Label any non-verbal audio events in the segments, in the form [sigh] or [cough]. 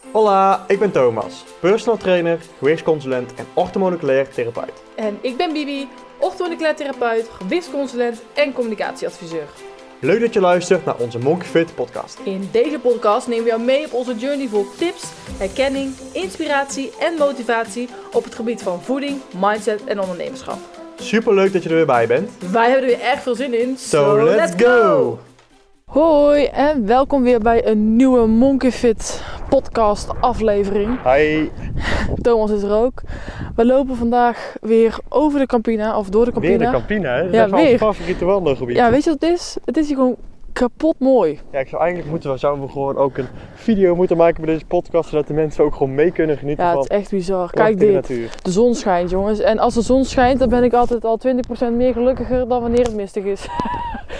Hola, ik ben Thomas, personal trainer, gewichtsconsulent en orthomoleculair therapeut. En ik ben Bibi, orthomoleculair therapeut, gewichtsconsulent en communicatieadviseur. Leuk dat je luistert naar onze Monkey Fit podcast. In deze podcast nemen we jou mee op onze journey vol tips, herkenning, inspiratie en motivatie op het gebied van voeding, mindset en ondernemerschap. Super leuk dat je er weer bij bent. Wij hebben er weer erg veel zin in, So let's go! Hoi en welkom weer bij een nieuwe Monkey Fit podcast aflevering. Hi, Thomas is er ook. We lopen vandaag weer over de Campina, of door de Campina. weer de Campina, hè? Dat is Ja, weer. favoriete wandelgebied. Ja, weet je wat het is? Het is hier gewoon kapot mooi. Ja, ik zou eigenlijk moeten, we zouden we gewoon ook een video moeten maken bij deze podcast, zodat de mensen ook gewoon mee kunnen genieten Ja, van het is echt bizar. Kijk dit. natuur. De zon schijnt, jongens. En als de zon schijnt, dan ben ik altijd al 20% meer gelukkiger dan wanneer het mistig is.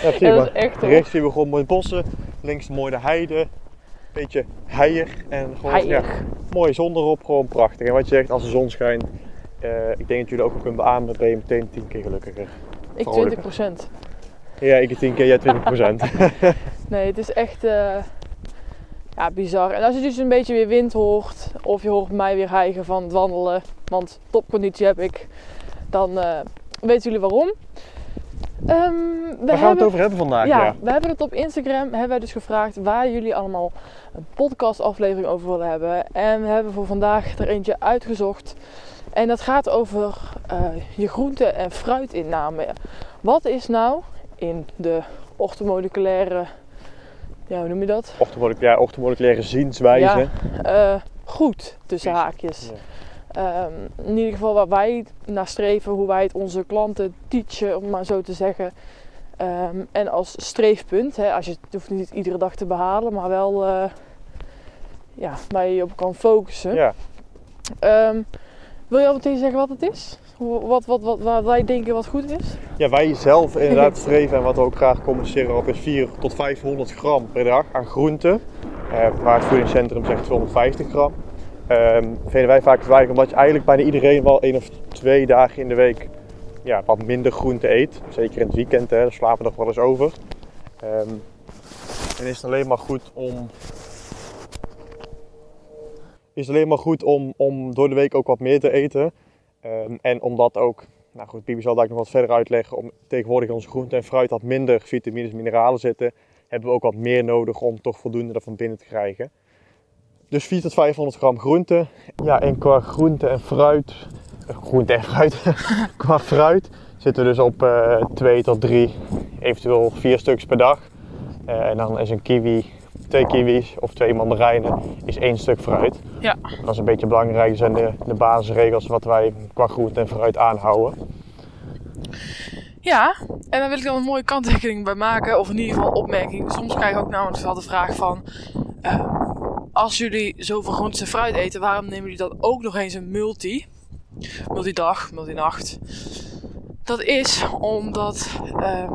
Ja, Ja, [laughs] dat is echt hoor. Rechts zien we gewoon mooie bossen, links mooi de heide, beetje heier en gewoon ja, Heilig. mooie zon erop, gewoon prachtig. En wat je zegt, als de zon schijnt, eh, ik denk dat jullie ook wel kunnen beamen, ben je meteen 10 keer gelukkiger. Ik Vrolijker. 20%. Ja, ik 10 keer, jij 20 procent. [laughs] [laughs] Nee, het is echt eh, ja, bizar. En als je dus een beetje weer wind hoort, of je hoort mij weer hijgen van het wandelen, want topconditie heb ik, dan eh, weten jullie waarom. Ehm, we Waar gaan we het over hebben vandaag? Ja, Ja. we hebben het op Instagram hebben wij dus gevraagd waar jullie allemaal een podcastaflevering over willen hebben. En we hebben voor vandaag er eentje uitgezocht. En dat gaat over eh, je groente- en fruitinname. Wat is nou in de orthomoleculaire, ja, hoe noem je dat? Orthomoleculaire, ja, orthomoleculaire zienswijze. Eh, goed, tussen haakjes. Ehm, in ieder geval waar wij naar streven, hoe wij het onze klanten teachen, om maar zo te zeggen. Ehm, en als streefpunt, hè, als je het hoeft niet iedere dag te behalen, maar wel eh, ja, waar je je op kan focussen. Ja. Ehm, wil je al meteen zeggen wat het is? Wat, wat, wat, waar wij denken wat goed is? ja, wij zelf inderdaad [laughs] streven en wat we ook graag communiceren op is 4 tot 500 gram per dag aan groenten. Eh, waar het voedingscentrum zegt 250 gram. Ehm vinden wij vaak te omdat je eigenlijk bijna iedereen wel één of twee dagen in de week ja, wat minder groente eet. Zeker in het weekend, hè, daar slapen we nog wel eens over. Ehm, en is het alleen maar goed om. Is het alleen maar goed om, om door de week ook wat meer te eten. Ehm, en omdat ook, nou goed, Bibi zal daar nog wat verder uitleggen, om tegenwoordig onze groente en fruit wat minder vitamines en mineralen zitten, hebben we ook wat meer nodig om toch voldoende ervan binnen te krijgen. Dus 4 tot 500 gram groente. Ja, en qua groente en fruit, eh, groente en fruit, [laughs] qua fruit zitten we dus op eh 2 tot 3, eventueel 4 stuks per dag. Eh, en dan is een kiwi, twee kiwis of twee mandarijnen, is één stuk fruit. Ja. Dat is een beetje belangrijk, dat zijn de, de basisregels wat wij qua groente en fruit aanhouden. Ja, en daar wil ik dan een mooie kanttekening bij maken, of in ieder geval opmerking. Soms krijg ik ook namelijk wel de vraag van, als jullie zoveel groentes en fruit eten, waarom nemen jullie dan ook nog eens een multi? Multidag, multinacht. Dat is omdat ehm,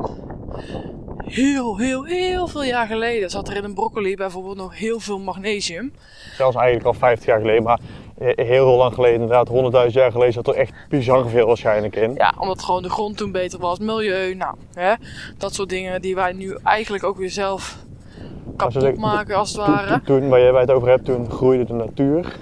heel, heel, heel veel jaar geleden zat er in een broccoli bijvoorbeeld nog heel veel magnesium. Zelfs eigenlijk al 50 jaar geleden, maar eh, heel, heel lang geleden, inderdaad 100.000 jaar geleden, zat er echt bizar veel waarschijnlijk in. Ja, omdat gewoon de grond toen beter was, milieu, nou, hè, dat soort dingen die wij nu eigenlijk ook weer zelf kapot maken als het ware. toen, waar jij het over hebt, toen groeide de natuur,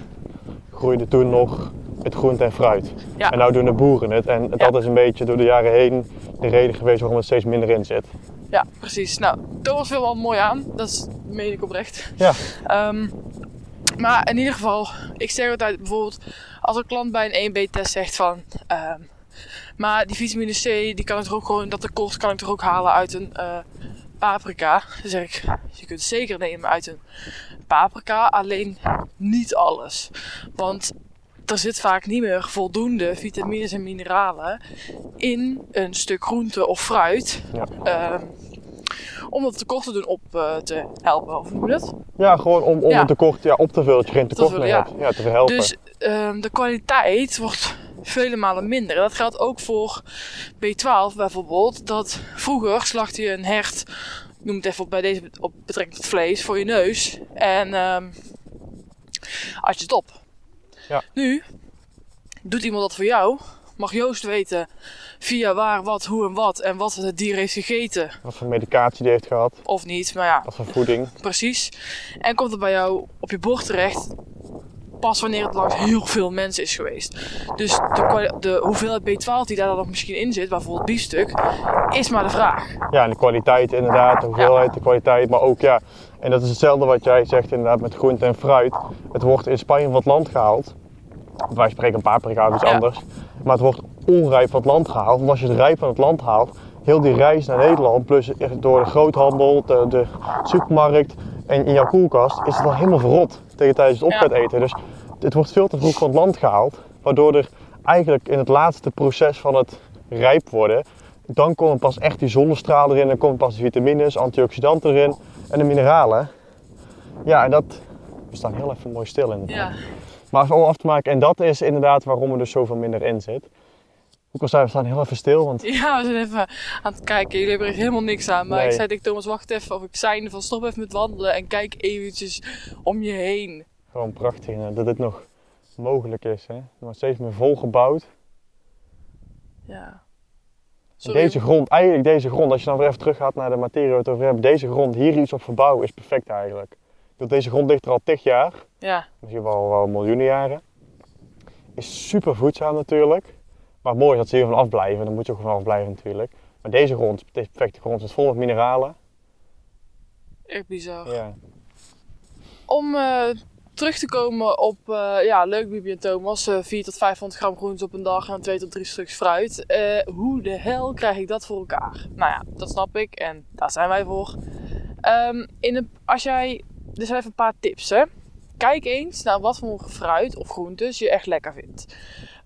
groeide toen nog het groente en fruit. Ja. En nu doen de boeren het. En dat Ja. is een beetje door de jaren heen de reden geweest waarom het steeds minder in zit. Ja, precies. Nou, Thomas wil wel mooi aan, dat is, meen ik oprecht. Ja. Ehm, maar in ieder geval, ik zeg altijd bijvoorbeeld, als een klant bij een 1B-test zegt van, ehm, maar die vitamine C, die kan ik toch ook gewoon, dat tekort kan ik toch ook halen uit een eh, paprika. Zeg ik, je kunt het zeker nemen uit een paprika, alleen niet alles. Want er zit vaak niet meer voldoende vitamines en mineralen in een stuk groente of fruit. Ja. Ehm, om dat tekort te doen op eh, te helpen, of hoe dat? Ja, gewoon om, om Ja. een tekort ja, op te vullen, dat je geen tekort vullen, meer ja. hebt. Ja, te verhelpen. Dus ehm, de kwaliteit wordt vele malen minder. En dat geldt ook voor B12 bijvoorbeeld. Dat vroeger slachtte je een hert, ik noem het even op bij deze op betrekking tot vlees, voor je neus. En ehm had je het op. Ja. Nu doet iemand dat voor jou. Mag Joost weten via waar, wat, hoe en wat en wat het dier heeft gegeten Wat voor medicatie die heeft gehad, of niet. Maar ja, wat voor voeding. Precies. En komt het bij jou op je bord terecht pas wanneer het langs heel veel mensen is geweest. Dus de, de hoeveelheid B12 die daar dan nog misschien in zit, bijvoorbeeld biefstuk, is maar de vraag. Ja, en de kwaliteit inderdaad, de hoeveelheid, de kwaliteit, maar ook ja, en dat is hetzelfde wat jij zegt inderdaad met groente en fruit. Het wordt in Spanje van het land gehaald. Wij spreken een paprika of iets Ja. anders. Maar het wordt onrijp van het land gehaald. Want als je het rijp van het land haalt, heel die reis naar Nederland, plus door de groothandel, de, de supermarkt en in jouw koelkast, is het al helemaal verrot tegen tijdens het op gaat eten. Dus het wordt veel te vroeg van het land gehaald, waardoor er eigenlijk in het laatste proces van het rijp worden, dan komen pas echt die zonnestralen erin, dan komen pas de vitamines, antioxidanten erin en de mineralen. Ja, en dat, we staan heel even mooi stil in. Ja, Maar om af te maken, en dat is inderdaad waarom er dus zoveel minder in zit. Ook al zijn we staan heel even stil, want ja we zijn even aan het kijken. Jullie hebben er helemaal niks aan. Maar Nee. ik zei tegen Thomas, wacht even of ik zijn van stop even met wandelen en kijk eventjes om je heen. Gewoon prachtig eh, dat dit nog mogelijk is. Hè? Er wordt steeds meer volgebouwd. Ja. Sorry. Deze grond, eigenlijk deze grond, als je dan weer even terug gaat naar de materie waar we het over hebben, deze grond hier iets op verbouwen is perfect eigenlijk. Deze grond ligt er al tig jaar, Ja, misschien wel, wel miljoenen jaren. Is super voedzaam natuurlijk. Maar mooi is dat ze hier van afblijven, daar moet je ook van afblijven natuurlijk. Maar deze grond, deze perfecte grond, is vol met mineralen. echt bizar. Ja. Om eh, terug te komen op, eh, ja, leuk Bibi en Thomas, eh 4 tot 500 gram groentes op een dag en 2 tot 3 stuks fruit. Eh, hoe de hel krijg ik dat voor elkaar? Nou ja, dat snap ik en daar zijn wij voor. Ehm, in een, als jij, er zijn even een paar tips hè. Kijk eens naar wat voor fruit of groentes je echt lekker vindt.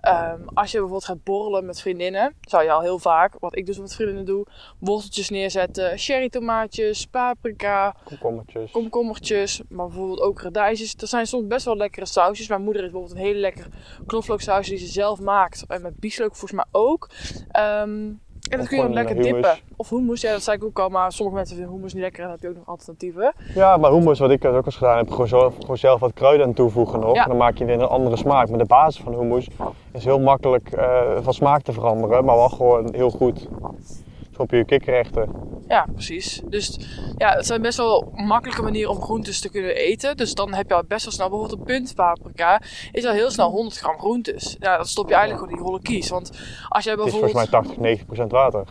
Ehm, als je bijvoorbeeld gaat borrelen met vriendinnen, zou je al heel vaak, wat ik dus met vriendinnen doe, worteltjes neerzetten, cherry tomaatjes, paprika, Komkommertjes. komkommertjes, maar bijvoorbeeld ook radijsjes. Er zijn soms best wel lekkere sausjes. Mijn moeder heeft bijvoorbeeld een hele lekkere knoflooksaus die ze zelf maakt. En met bieslook volgens mij ook. Ehm, en dat kun je dan lekker hummus. dippen. Of hummus, ja dat zei ik ook al. Maar sommige mensen vinden hummus niet lekker en dan heb je ook nog alternatieven. Ja, maar hummus, wat ik dus ook eens gedaan heb, gewoon zelf, gewoon zelf wat kruiden aan toevoegen nog. Ja. En dan maak je weer een andere smaak. Maar de basis van hummus is heel makkelijk eh, van smaak te veranderen, maar wel gewoon heel goed. Op je kikkerrechten. Ja, precies. Dus ja, het zijn best wel makkelijke manieren om groentes te kunnen eten. Dus dan heb je al best wel snel, bijvoorbeeld een punt paprika, is al heel snel 100 gram groentes. Ja, dan stop je eigenlijk gewoon in die holle kies. Want als jij Het is bijvoorbeeld... volgens mij 80, 90 procent water.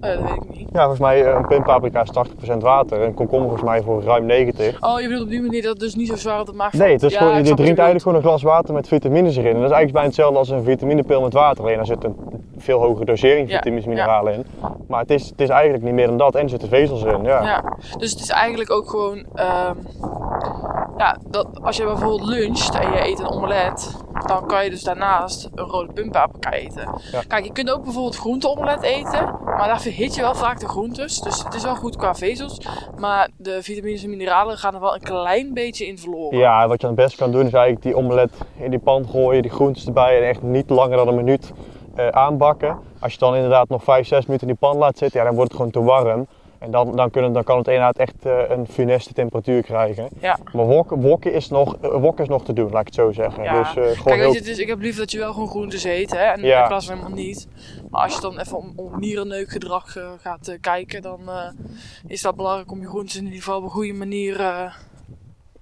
Eh, dat weet ik niet. Ja, volgens mij eh, een puntpaprika is 80 procent water. En komkommer volgens mij voor ruim 90. Oh, je bedoelt op die manier dat het dus niet zo zwaar op de maag Nee, het is Ja, gewoon, je drinkt je eigenlijk gewoon een glas water met vitamines erin. En dat is eigenlijk bijna hetzelfde als een vitaminepil met water. Alleen daar zit een veel hogere dosering vitamines en mineralen in. Maar het is, het is eigenlijk niet meer dan dat. En er zitten vezels in. Ja. Dus het is eigenlijk ook gewoon, ehm, ja, dat als je bijvoorbeeld luncht en je eet een omelet, dan kan je dus daarnaast een rode puntpaprika eten. Ja. Kijk, je kunt ook bijvoorbeeld groenteomelet eten, maar daar verhit je wel vaak de groentes. Dus het is wel goed qua vezels, maar de vitamines en mineralen gaan er wel een klein beetje in verloren. Ja, wat je dan het beste kan doen is eigenlijk die omelet in die pan gooien, die groentes erbij en echt niet langer dan een minuut eh, aanbakken. Als je dan inderdaad nog 5, 6 minuten in die pan laat zitten, ja, dan wordt het gewoon te warm. En dan, dan, kunnen, dan kan het inderdaad echt eh, een funeste temperatuur krijgen. Ja. Maar wokken, wokken, is nog, eh, wokken is nog te doen, laat ik het zo zeggen. Ja. Dus, gewoon Kijk, weet je, is, ik heb liever dat je wel gewoon groentes eet, hè, en Ja. in plaats van helemaal niet. Maar als je dan even om, om nierenneukgedrag gaat kijken, dan is dat belangrijk om je groentes in ieder geval op een goede manier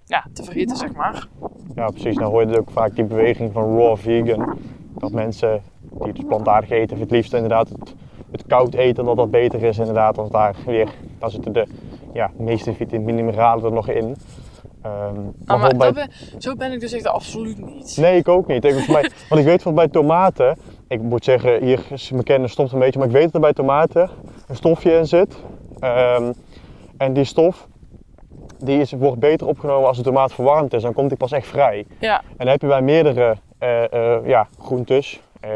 ja, te verhitten, zeg maar. Ja, precies. Dan hoor je dus ook vaak die beweging van raw vegan. Dat mensen die dus plantaardig eten, het liefst inderdaad het, het koud eten, dat dat beter is inderdaad. Want daar weer, daar zitten de ja, meeste vitamine en mineralen er nog in. Ehm, Ah, maar bij- ben- zo ben ik dus echt absoluut niet. Nee, ik ook niet. Ik, mij, [laughs] want ik weet van bij tomaten, ik moet zeggen, hier is mijn kennis stopt een beetje, maar ik weet dat er bij tomaten een stofje in zit. Ehm, en die stof, die is, wordt beter opgenomen als de tomaat verwarmd is. Dan komt die pas echt vrij. Ja, En dan heb je bij meerdere eh, ja, groentes, eh,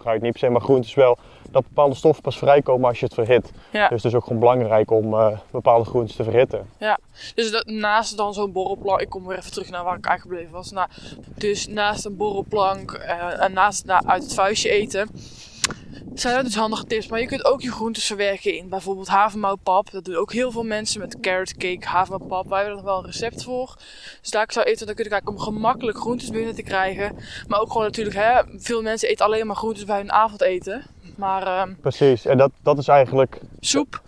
fruit niet per se, maar groentes wel, dat bepaalde stoffen pas vrijkomen als je het verhit. ja. Dus het is ook gewoon belangrijk om eh, bepaalde groentes te verhitten. Dus dat, naast dan zo'n borrelplank, ik kom weer even terug naar waar ik eigenlijk gebleven was. Nou, dus naast een borrelplank eh, en naast na, uit het vuistje eten, zijn dat dus handige tips. Maar je kunt ook je groentes verwerken in bijvoorbeeld havermoutpap. Dat doen ook heel veel mensen met carrot cake, havermoutpap. Wij hebben er nog wel een recept voor. Dus daar zou eten, dan kun je kijken om gemakkelijk groentes binnen te krijgen. Maar ook gewoon natuurlijk, hè, veel mensen eten alleen maar groentes bij hun avondeten. Maar ehm, Precies, en dat, dat is eigenlijk soep,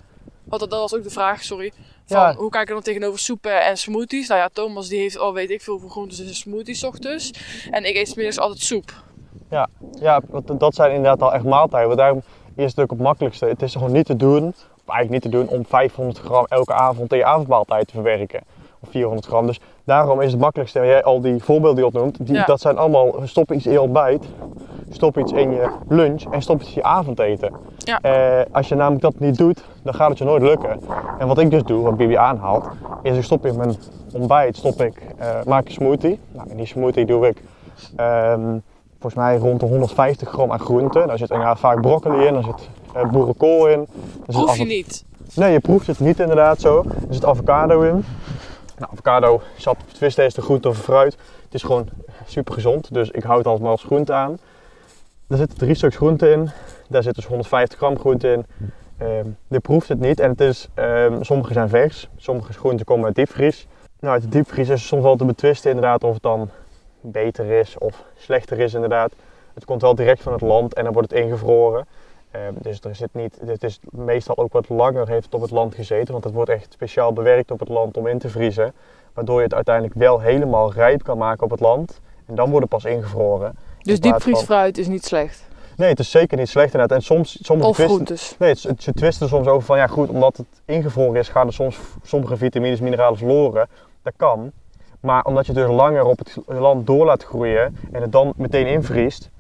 want dat, dat was ook de vraag, sorry. Van, Ja. Hoe kijk je dan tegenover soepen en smoothies? Nou ja, Thomas die heeft al weet ik veel voor groentes in zijn smoothies 's ochtends. En ik eet 's middags altijd soep. Ja, want dat zijn inderdaad al echt maaltijden. Want daarom is het ook het makkelijkste. Het is gewoon niet te doen, of eigenlijk niet te doen, om 500 gram elke avond in je avondmaaltijd te verwerken. Of 400 gram. Dus daarom is het makkelijkste. En jij al die voorbeelden die je opnoemt, die, Ja. dat zijn allemaal stop iets in je ontbijt, stop iets in je lunch en stop iets in je avondeten. Ja. Eh, als je namelijk dat niet doet, dan gaat het je nooit lukken. En wat ik dus doe, wat Bibi aanhaalt, is ik stop in mijn ontbijt, stop ik, eh, maak een smoothie. Nou, in die smoothie doe ik ehm, volgens mij rond de 150 gram aan groenten. Daar zit inderdaad vaak broccoli in, daar zit eh, boerenkool in. Proef je niet. Nee, je proeft het niet inderdaad zo. Er zit avocado in. Nou, avocado, sap, twisten is de groente of fruit. Het is gewoon super gezond, dus ik houd het altijd maar als groente aan. Er zitten drie stuks groente in. Daar zit dus 150 gram groente in. Ehm, je proeft het niet en het is, ehm, sommige zijn vers, sommige groenten komen uit diepvries. Nou, uit de diepvries is het soms wel te betwisten inderdaad of het dan beter is of slechter is inderdaad. Het komt wel direct van het land en dan wordt het ingevroren. Ehm, dus er zit niet, het is meestal ook wat langer heeft het op het land gezeten, want het wordt echt speciaal bewerkt op het land om in te vriezen. Waardoor je het uiteindelijk wel helemaal rijp kan maken op het land. En dan wordt het pas ingevroren. Dus In diepvriesfruit is niet slecht. Nee, het is zeker niet slecht inderdaad. En soms, sommige Of twisten, groentes. Nee, het, het- ze twisten soms over van ja goed, omdat het ingevroren is, gaan er soms sommige vitamines, mineralen verloren. Dat kan. Maar omdat je het dus langer op het land door laat groeien en het dan meteen invriest,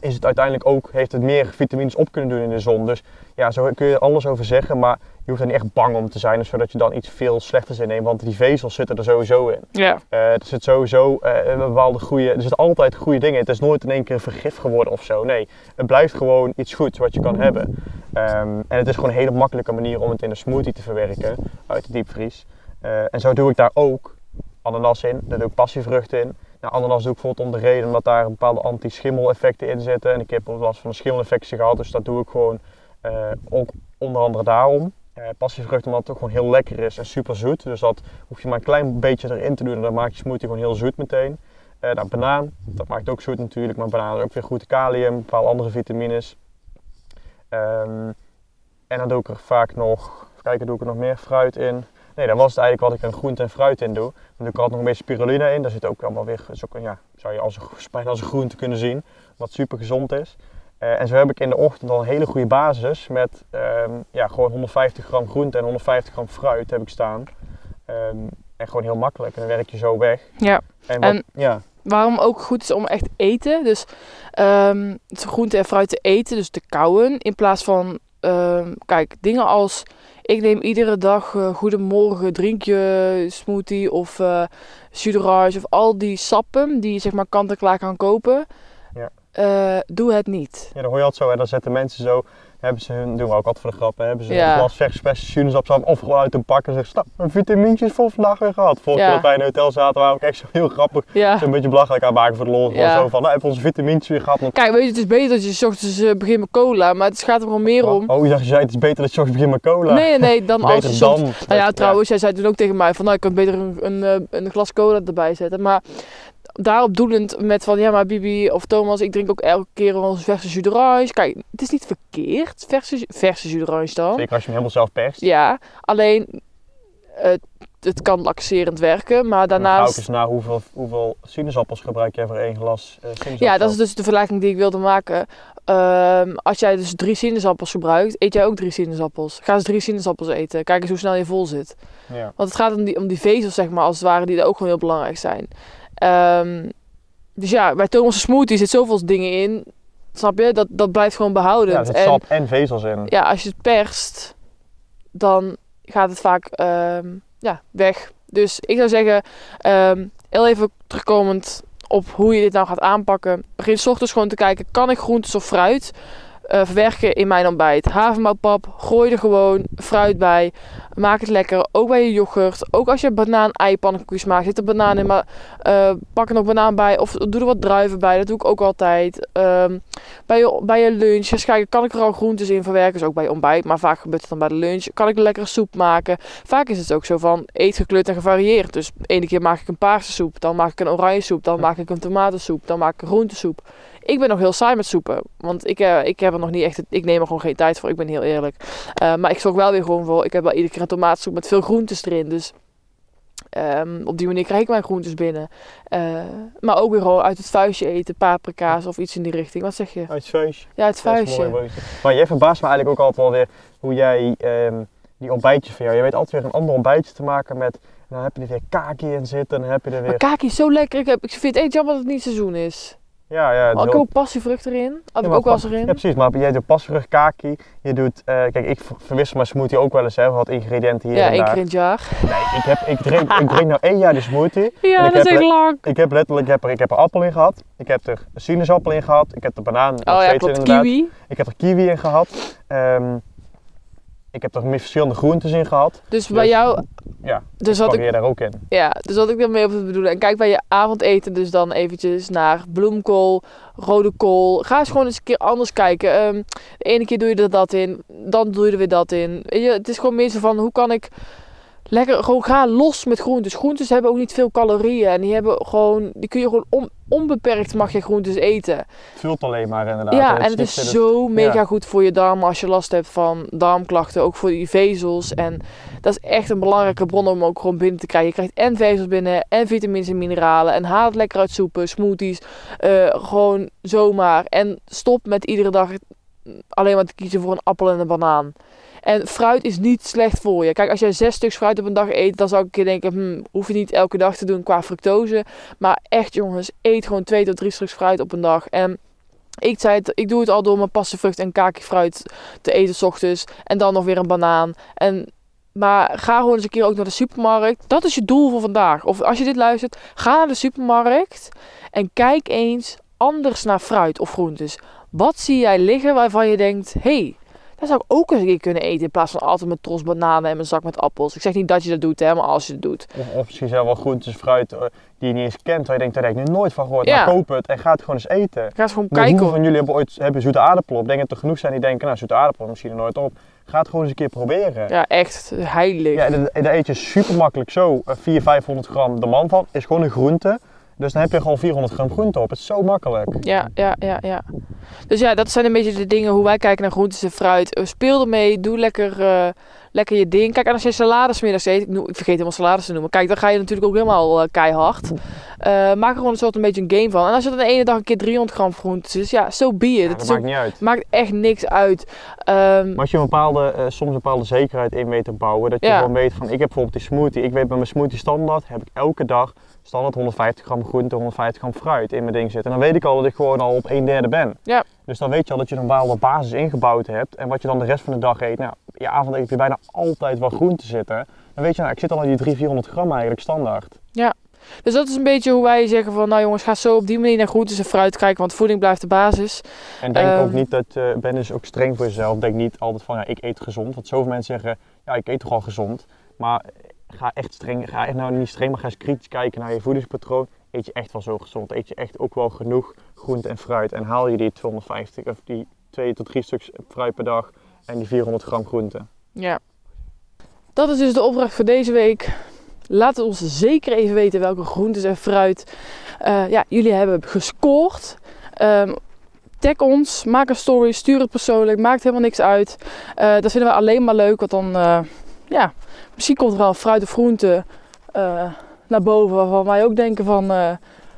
is het uiteindelijk ook, heeft het meer vitamines op kunnen doen in de zon. Dus ja, zo kun je er alles over zeggen, maar je hoeft er niet echt bang om te zijn, zodat je dan iets veel slechters inneemt. Want die vezels zitten er sowieso in. Ja. Er zit sowieso een bepaalde goede, er zitten altijd goede dingen in. Het is nooit in één keer vergif geworden of zo. Nee, het blijft gewoon iets goeds wat je kan hebben. Ehm, en het is gewoon een hele makkelijke manier om het in een smoothie te verwerken uit de diepvries. Eh, en zo doe ik daar ook ananas in, daar doe ik passievruchten in. Nou, ananas doe ik bijvoorbeeld om de reden omdat daar bepaalde anti-schimmel effecten in zitten. En ik heb last van een schimmelinfectie gehad, dus dat doe ik gewoon eh, ook onder andere daarom. Eh passievrucht omdat het gewoon heel lekker is en super zoet. Dus dat hoef je maar een klein beetje erin te doen en dan maakt je smoothie gewoon heel zoet meteen. Nou, banaan, dat maakt ook zoet natuurlijk, maar banaan is ook weer goed kalium, bepaalde andere vitamines. Ehm, en dan doe ik er vaak nog, even kijken, doe ik er nog meer fruit in. Nee, dat was het eigenlijk wat ik er groente en fruit in doe. Doe ik altijd nog een beetje spirulina in. Daar zit ook allemaal weer, is ook, een- ja, zou je als een, [laughs] bijna als een groente kunnen zien, wat super gezond is. Eh, en zo heb ik in de ochtend al een hele goede basis met ehm, ja, gewoon 150 gram groente en 150 gram fruit heb ik staan. Ehm, en gewoon heel makkelijk. En dan werk je zo weg. Ja. En, wat, En- ja, Waarom ook goed is om echt eten. Dus ehm groente en fruit te eten, dus te kauwen. In plaats van, kijk, dingen als... Ik neem iedere dag eh, goedemorgen, drink je smoothie of eh jus d'orange of al die sappen die je zeg maar kant-en-klaar kan kopen. Ja. Eh, doe het niet. ja, dan hoor je altijd zo. En dan zetten mensen zo, hebben ze hun, doen we ook altijd voor de grap, hè, hebben ze Ja. een glas verse sinaasappelsap of gewoon uit een pak en zeggen, nou, een vitamintjes voor vandaag weer gehad. Vorige Ja. keer dat wij in een hotel zaten, waren we ook echt zo heel grappig. Ja. Zo een beetje belachelijk aan maken voor de lol. Ja. zo van, nou, hebben onze vitamintjes weer gehad. Want- Kijk, weet je, het is beter dat je 's ochtends eh, begint met cola, maar het gaat er gewoon meer om. Oh, je dacht, je zei, het is beter dat je ochtends begint met cola. Nee, nee, dan [laughs] als je soms... dan. Nou ja, trouwens, jij zei toen ook tegen mij van, nou, ik kan beter een, een, eh, een glas cola erbij zetten. Maar daarop doelend met van, ja, maar Bibi of Thomas, ik drink ook elke keer onze verse jus d'orange. Kijk, het is niet verkeerd, verse, verse jus d'orange dan. Zeker als je hem helemaal zelf perst. Ja, alleen het, het kan laxerend werken, maar daarnaast... eens na hoeveel, hoeveel sinaasappels gebruik jij voor één glas sinaasappelsap. Ja, dat is dus de vergelijking die ik wilde maken. Ehm, als jij dus drie sinaasappels gebruikt, eet jij ook drie sinaasappels. Ga eens drie sinaasappels eten. Kijk eens hoe snel je vol zit. Ja. Want het gaat om die, om die vezels, zeg maar, als het ware, die er ook gewoon heel belangrijk zijn. Ehm, dus ja, bij Thomas' smoothie zit zoveel dingen in. Snap je? Dat, dat blijft gewoon behoudend. Ja, er zit en sap en vezels in. ja, als je het perst, dan gaat het vaak ehm, ja, weg. Dus ik zou zeggen, ehm, heel even terugkomend op hoe je dit nou gaat aanpakken. Begin 's ochtends gewoon te kijken, kan ik groentes of fruit eh, verwerken in mijn ontbijt? Havermoutpap, gooi er gewoon fruit bij. Maak het lekker, ook bij je yoghurt. Ook als je banaan eipannenkoekjes maakt, zit er banaan in, maar eh, pak er nog banaan bij. Of doe er wat druiven bij, dat doe ik ook altijd. Ehm, bij, je, bij je lunch, kijken, kan ik er al groentes in verwerken? Dus ook bij je ontbijt, maar vaak gebeurt het dan bij de lunch. Kan ik een lekkere soep maken? Vaak is het ook zo van, eet gekleurd en gevarieerd. Dus de ene keer maak ik een paarse soep, dan maak ik een oranje soep, dan maak ik een tomatensoep, dan maak ik een groentesoep. Ik ben nog heel saai met soepen, want ik, eh, ik heb er nog niet echt, ik neem er gewoon geen tijd voor, ik ben heel eerlijk. Eh, maar ik zorg wel weer gewoon voor, ik heb wel iedere keer een tomatensoep met veel groentes erin. Dus ehm, op die manier krijg ik mijn groentes binnen. Eh, maar ook weer gewoon uit het vuistje eten, paprika's of iets in die richting. Wat zeg je? Uit het vuistje. Ja, het mooi, vuistje. Bootje. Maar jij verbaast me eigenlijk ook altijd wel weer hoe jij ehm, die ontbijtjes van jou. Je weet altijd weer een ander ontbijtje te maken met. Dan heb je er weer kaki in zitten. En dan heb je er Maar weer. kaki is zo lekker. Ik, heb, ik vind het echt jammer dat het niet seizoen is. Ja, ja. Oh, ik ook passievrucht erin. Had Ja, ik maar ook wel eens erin. Ja, precies. Maar jij doet pasvrucht kaki. Je doet. eh, kijk, ik ver- verwissel mijn smoothie ook wel eens. Hè, wat ingrediënten hier Ja, en één keer in het jaar. Nee, ik, heb, ik, drink, ik drink nou één jaar die smoothie. [laughs] Ja, dat is echt lang. Ik heb letterlijk ik heb er, ik heb er appel in gehad. Ik heb er sinaasappel in gehad. Ik heb er banaan Oh ja, klopt. in inderdaad. Kiwi. Ik heb er kiwi in gehad. Ehm, ik heb er verschillende groentes in gehad. Dus bij Dus- jou, Ja, dus ik wat ik, daar ook in. ja, dus wat ik daarmee op te bedoelen. En kijk bij je avondeten dus dan eventjes naar bloemkool, rode kool. Ga eens gewoon eens een keer anders kijken. Ehm, de ene keer doe je er dat in, dan doe je er weer dat in. Weet je, het is gewoon meer zo van, hoe kan ik lekker, gewoon ga los met groentes. Groentes hebben ook niet veel calorieën. En die hebben gewoon, die kun je gewoon on- onbeperkt mag je groentes eten. Vult alleen maar inderdaad. Ja, en het is zo mega ja. goed voor je darmen als je last hebt van darmklachten. Ook voor je vezels. En dat is echt een belangrijke bron om ook gewoon binnen te krijgen. Je krijgt en vezels binnen, en vitamines en mineralen. En haal het lekker uit soepen, smoothies. eh, gewoon zomaar. En stop met iedere dag alleen maar te kiezen voor een appel en een banaan. En fruit is niet slecht voor je. Kijk, als jij zes stuks fruit op een dag eet, dan zou ik keer denken, hmm, hoef je niet elke dag te doen qua fructose. Maar echt jongens, eet gewoon twee tot drie stuks fruit op een dag. En ik, zei het, ik doe het al door mijn passievrucht en kakifruit te eten 's ochtends. En dan nog weer een banaan. En, maar ga gewoon eens een keer ook naar de supermarkt. Dat is je doel voor vandaag. Of als je dit luistert, ga naar de supermarkt. En kijk eens anders naar fruit of groentes. Wat zie jij liggen waarvan je denkt, hé, hey, dat zou ik ook eens een keer kunnen eten. In plaats van altijd met tros bananen en mijn zak met appels. Ik zeg niet dat je dat doet, hè, maar als je het doet. Of, of misschien zelf wel groentes, fruit eh, die je niet eens kent. Waar je denkt, daar heb ik nog nooit van gehoord. Ja. Maar koop het en ga het gewoon eens eten. Ga eens gewoon Maar kijken. Hoeveel van jullie hebben ooit hebben zoete aardappelen op? Denk dat er genoeg zijn die denken, nou zoete aardappelen misschien er nooit op. Ga het gewoon eens een keer proberen. Ja, echt heilig. Ja, en daar eet je super makkelijk zo eh, 400, 500 gram de man van. Is gewoon een groente. Dus dan heb je gewoon 400 gram groente op. Het is zo makkelijk. Ja, ja, ja, ja. Dus ja, dat zijn een beetje de dingen hoe wij kijken naar groentes en fruit. Eh, Speel ermee, doe lekker, eh, lekker je ding. Kijk, en als je salades middags eet, ik, ik vergeet helemaal salades te noemen. Kijk, dan ga je natuurlijk ook helemaal eh, keihard. Maak er gewoon een soort een beetje een game van. En als je dan de ene dag een keer 300 gram groentes is, ja, zo so be. Ja, dat is maakt ook- niet uit. maakt echt niks uit. Ehm, Maar als je een bepaalde, soms een bepaalde zekerheid in weet te bouwen. Dat je Ja. gewoon weet van, ik heb bijvoorbeeld die smoothie. Ik weet bij mijn smoothie standaard, heb ik elke dag standaard 150 gram groente, 150 gram fruit in mijn ding zitten. En dan weet ik al dat ik gewoon al op een derde ben. Ja. Dus dan weet je al dat je een bepaalde basis ingebouwd hebt. En wat je dan de rest van de dag eet. Nou, je avondeten heb je bijna altijd wel groente zitten. Dan weet je, nou, ik zit al aan die 300, 400 gram eigenlijk standaard. dus dat is een beetje hoe wij zeggen van, nou jongens, ga zo op die manier naar groentes en fruit kijken. Want voeding blijft de basis. En denk Ehm. ook niet dat, eh ben dus ook streng voor jezelf. Denk niet altijd van, ja, ik eet gezond. Want zoveel mensen zeggen, ja, ik eet toch al gezond. Maar ga echt streng, ga echt nou niet streng, maar ga eens kritisch kijken naar je voedingspatroon. Eet je echt wel zo gezond? Eet je echt ook wel genoeg groente en fruit? En haal je die 250 of die 2 tot 3 stuks fruit per dag en die 400 gram groente? Ja. Dat is dus de opdracht voor deze week. Laat ons zeker even weten welke groentes en fruit eh, ja, jullie hebben gescoord. Ehm, tag ons, maak een story, stuur het persoonlijk, maakt helemaal niks uit. Eh, dat vinden we alleen maar leuk, want dan, eh, ja, misschien komt er wel een fruit of groente eh, naar boven waarvan wij ook denken van,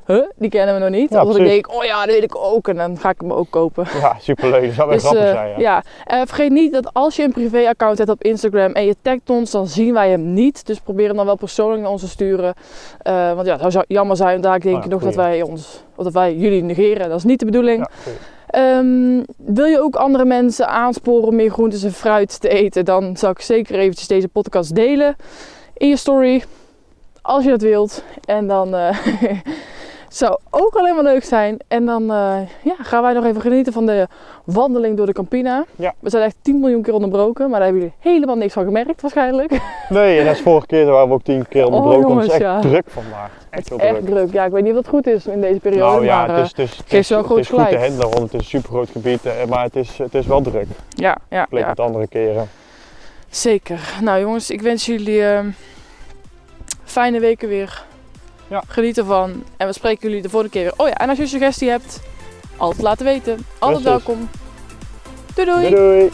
huh, die kennen we nog niet. Ja, of ik denk, oh ja, dat weet ik ook en dan ga ik hem ook kopen. Ja, superleuk. Dat zou wel Dus, grappig eh, zijn. Ja. ja. Eh, vergeet niet dat als je een privé-account hebt op Instagram en je tagt ons, dan zien wij hem niet. Dus probeer hem dan wel persoonlijk naar ons te sturen. Want ja, het zou jammer zijn, daar denk Oh ik nog dat wij, ons, of dat wij jullie negeren. Dat is niet de bedoeling. Ja, Ehm, wil je ook andere mensen aansporen om meer groentes en fruit te eten, dan zou ik zeker eventjes deze podcast delen in je story. Als je dat wilt. En dan eh, [laughs] zou ook alleen maar leuk zijn. En dan eh, ja, gaan wij nog even genieten van de wandeling door de Campina. Ja. We zijn echt 10 miljoen keer onderbroken, maar daar hebben jullie helemaal niks van gemerkt waarschijnlijk. Nee, en als vorige keer waren we ook tien keer onderbroken. want het is echt Oh, jongens, ja. druk vandaag. Echt heel Echt druk. druk. Ja, ik weet niet of dat goed is in deze periode. Nou ja, maar, het eh, is, het is, het is, wel het groot is goed te handelen, want het is een super groot gebied. eh, Maar het is, het is wel druk. ja, ja, Bleek ja. met andere keren. Zeker. Nou jongens, ik wens jullie fijne weken weer. Ja. Geniet ervan. En we spreken jullie de volgende keer weer. Oh ja, en als je een suggestie hebt, altijd laten weten. Altijd Precies. welkom. Doei doei! Doei doei!